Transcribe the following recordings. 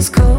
is cold.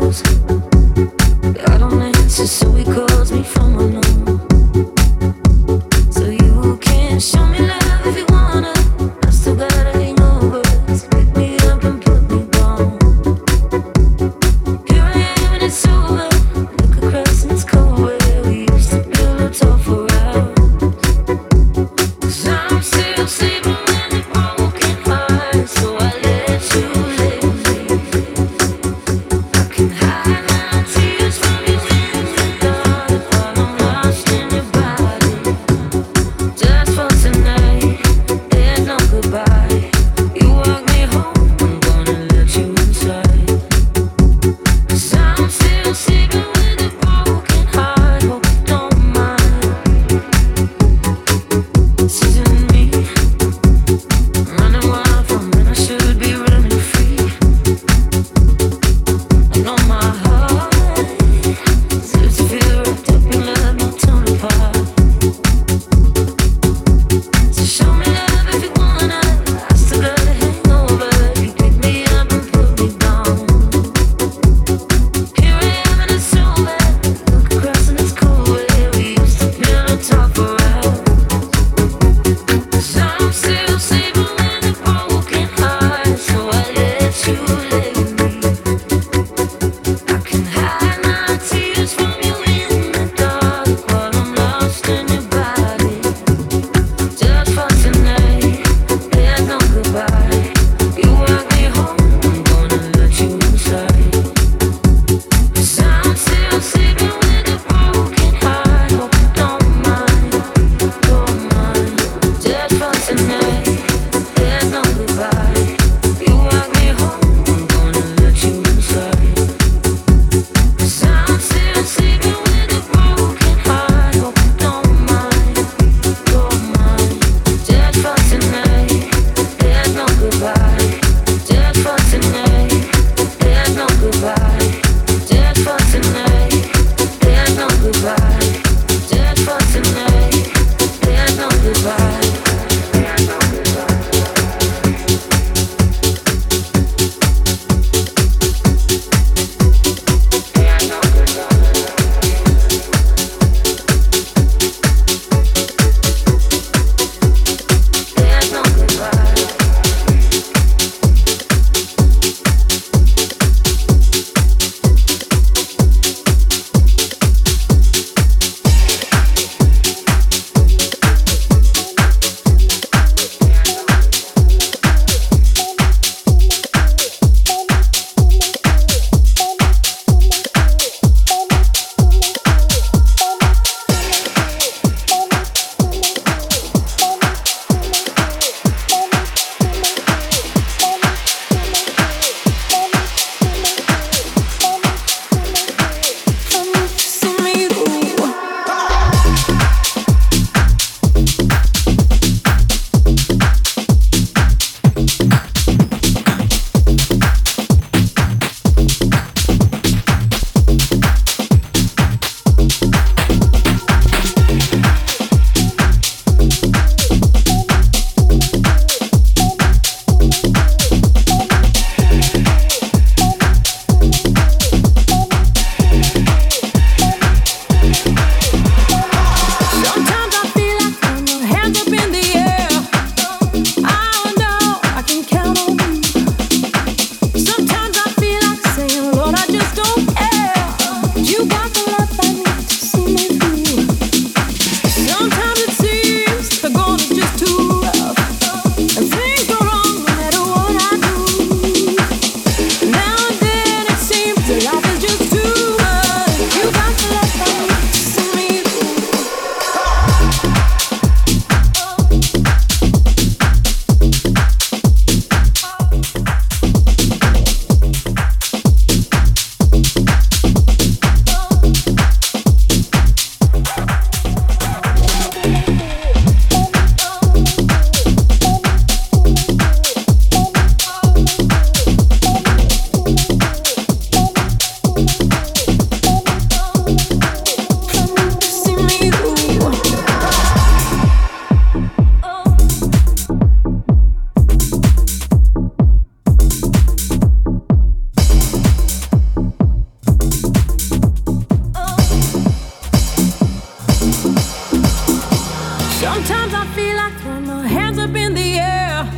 Sometimes I feel like throwing my hands up in the air.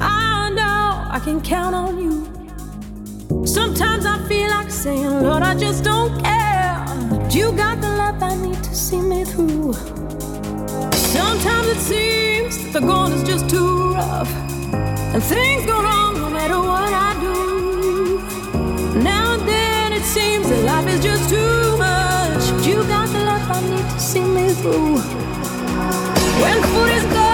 I know I can count on you. Sometimes I feel like saying, Lord, I just don't care. But you got the love I need to see me through. Sometimes it seems that the going is just too rough. And things go wrong no matter what I do. Now and then it seems that life is just too much. But you got the love I need to see me through. When food is gone,